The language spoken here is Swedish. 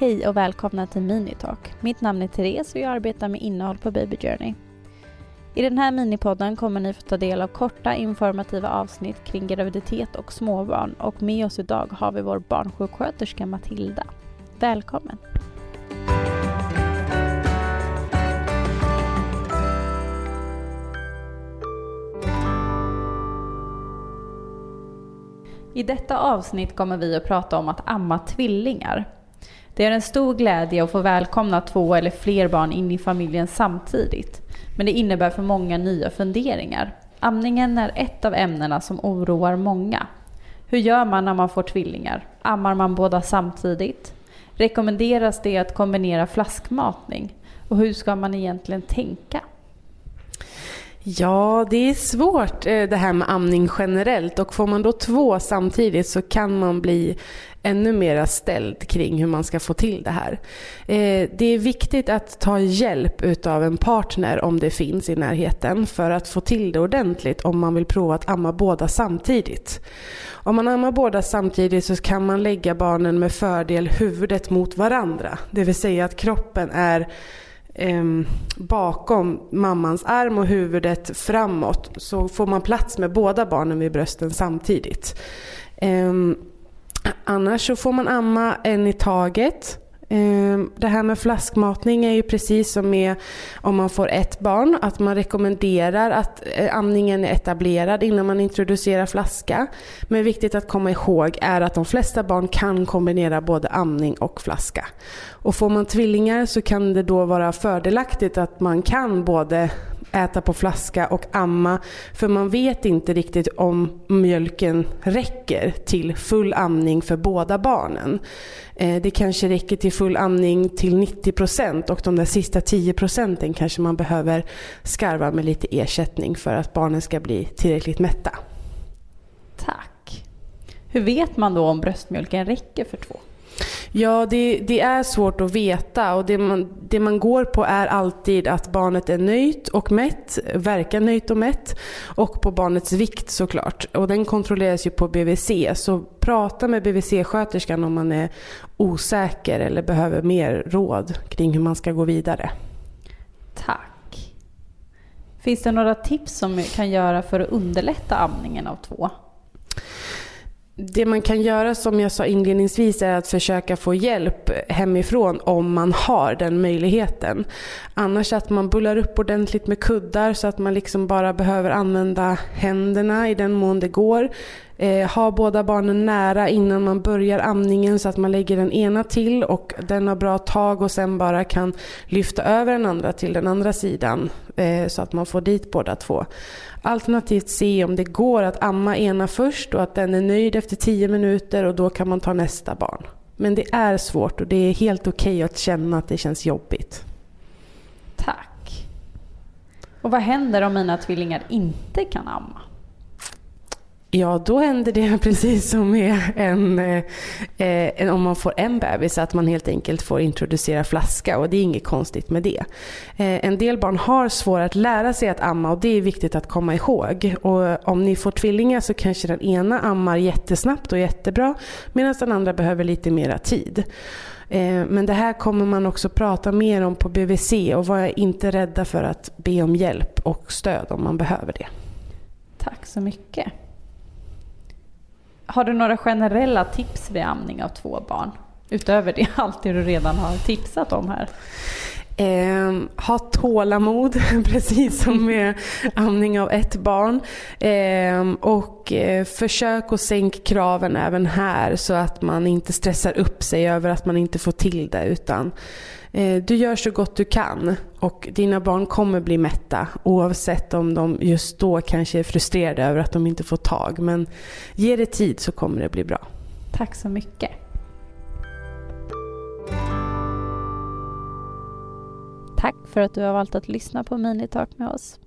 Hej och välkomna till Minitalk. Mitt namn är Therese och jag arbetar med innehåll på Baby Journey. I den här minipodden kommer ni få ta del av korta informativa avsnitt kring graviditet och småbarn och med oss idag har vi vår barnsjuksköterska Matilda. Välkommen! I detta avsnitt kommer vi att prata om att amma tvillingar. Det är en stor glädje att få välkomna två eller fler barn in i familjen samtidigt. Men det innebär för många nya funderingar. Amningen är ett av ämnena som oroar många. Hur gör man när man får tvillingar? Ammar man båda samtidigt? Rekommenderas det att kombinera flaskmatning? Och hur ska man egentligen tänka? Ja, det är svårt eh, det här med amning generellt och får man då två samtidigt så kan man bli ännu mera ställd kring hur man ska få till det här. Eh, det är viktigt att ta hjälp utav en partner om det finns i närheten för att få till det ordentligt om man vill prova att amma båda samtidigt. Om man ammar båda samtidigt så kan man lägga barnen med fördel huvudet mot varandra. Det vill säga att kroppen är eh, bakom mammans arm och huvudet framåt så får man plats med båda barnen vid brösten samtidigt. Eh, annars så får man amma en i taget. Ehm, det här med flaskmatning är ju precis som med om man får ett barn, att man rekommenderar att eh, amningen är etablerad innan man introducerar flaska. Men viktigt att komma ihåg är att de flesta barn kan kombinera både amning och flaska. Och får man tvillingar så kan det då vara fördelaktigt att man kan både äta på flaska och amma. För man vet inte riktigt om mjölken räcker till full amning för båda barnen. Eh, det kanske räcker till full amning till 90 procent och de där sista 10 procenten kanske man behöver skarva med lite ersättning för att barnen ska bli tillräckligt mätta. Tack. Hur vet man då om bröstmjölken räcker för två? Ja, det, det, är svårt att veta och det man, det man går på är alltid att barnet är nöjt och mätt, verkar nöjt och mätt och på barnets vikt såklart. Och den kontrolleras ju på BVC, så prata med BVC-sköterskan om man är osäker eller behöver mer råd kring hur man ska gå vidare. Tack. Finns det några tips som vi kan göra för att underlätta amningen av två? Det man kan göra som jag sa inledningsvis är att försöka få hjälp hemifrån om man har den möjligheten. Annars att man bullar upp ordentligt med kuddar så att man liksom bara behöver använda händerna i den mån det går. Eh, ha båda barnen nära innan man börjar amningen så att man lägger den ena till och den har bra tag och sen bara kan lyfta över den andra till den andra sidan eh, så att man får dit båda två. Alternativt se om det går att amma ena först och att den är nöjd efter tio minuter och då kan man ta nästa barn. Men det är svårt och det är helt okej okay att känna att det känns jobbigt. Tack. Och vad händer om mina tvillingar inte kan amma? Ja, då händer det precis som med en, eh, en, om man får en bebis, att man helt enkelt får introducera flaska och det är inget konstigt med det. Eh, en del barn har svårt att lära sig att amma och det är viktigt att komma ihåg. Och om ni får tvillingar så kanske den ena ammar jättesnabbt och jättebra medan den andra behöver lite mera tid. Eh, men det här kommer man också prata mer om på BVC och var inte rädda för att be om hjälp och stöd om man behöver det. Tack så mycket. Har du några generella tips vid amning av två barn? Utöver det allt det du redan har tipsat om här. Eh, ha tålamod, precis som med amning av ett barn. Eh, och eh, försök att sänka kraven även här så att man inte stressar upp sig över att man inte får till det. Utan eh, du gör så gott du kan och dina barn kommer bli mätta oavsett om de just då kanske är frustrerade över att de inte får tag. Men ge det tid så kommer det bli bra. Tack så mycket. För att du har valt att lyssna på Minitalk med oss.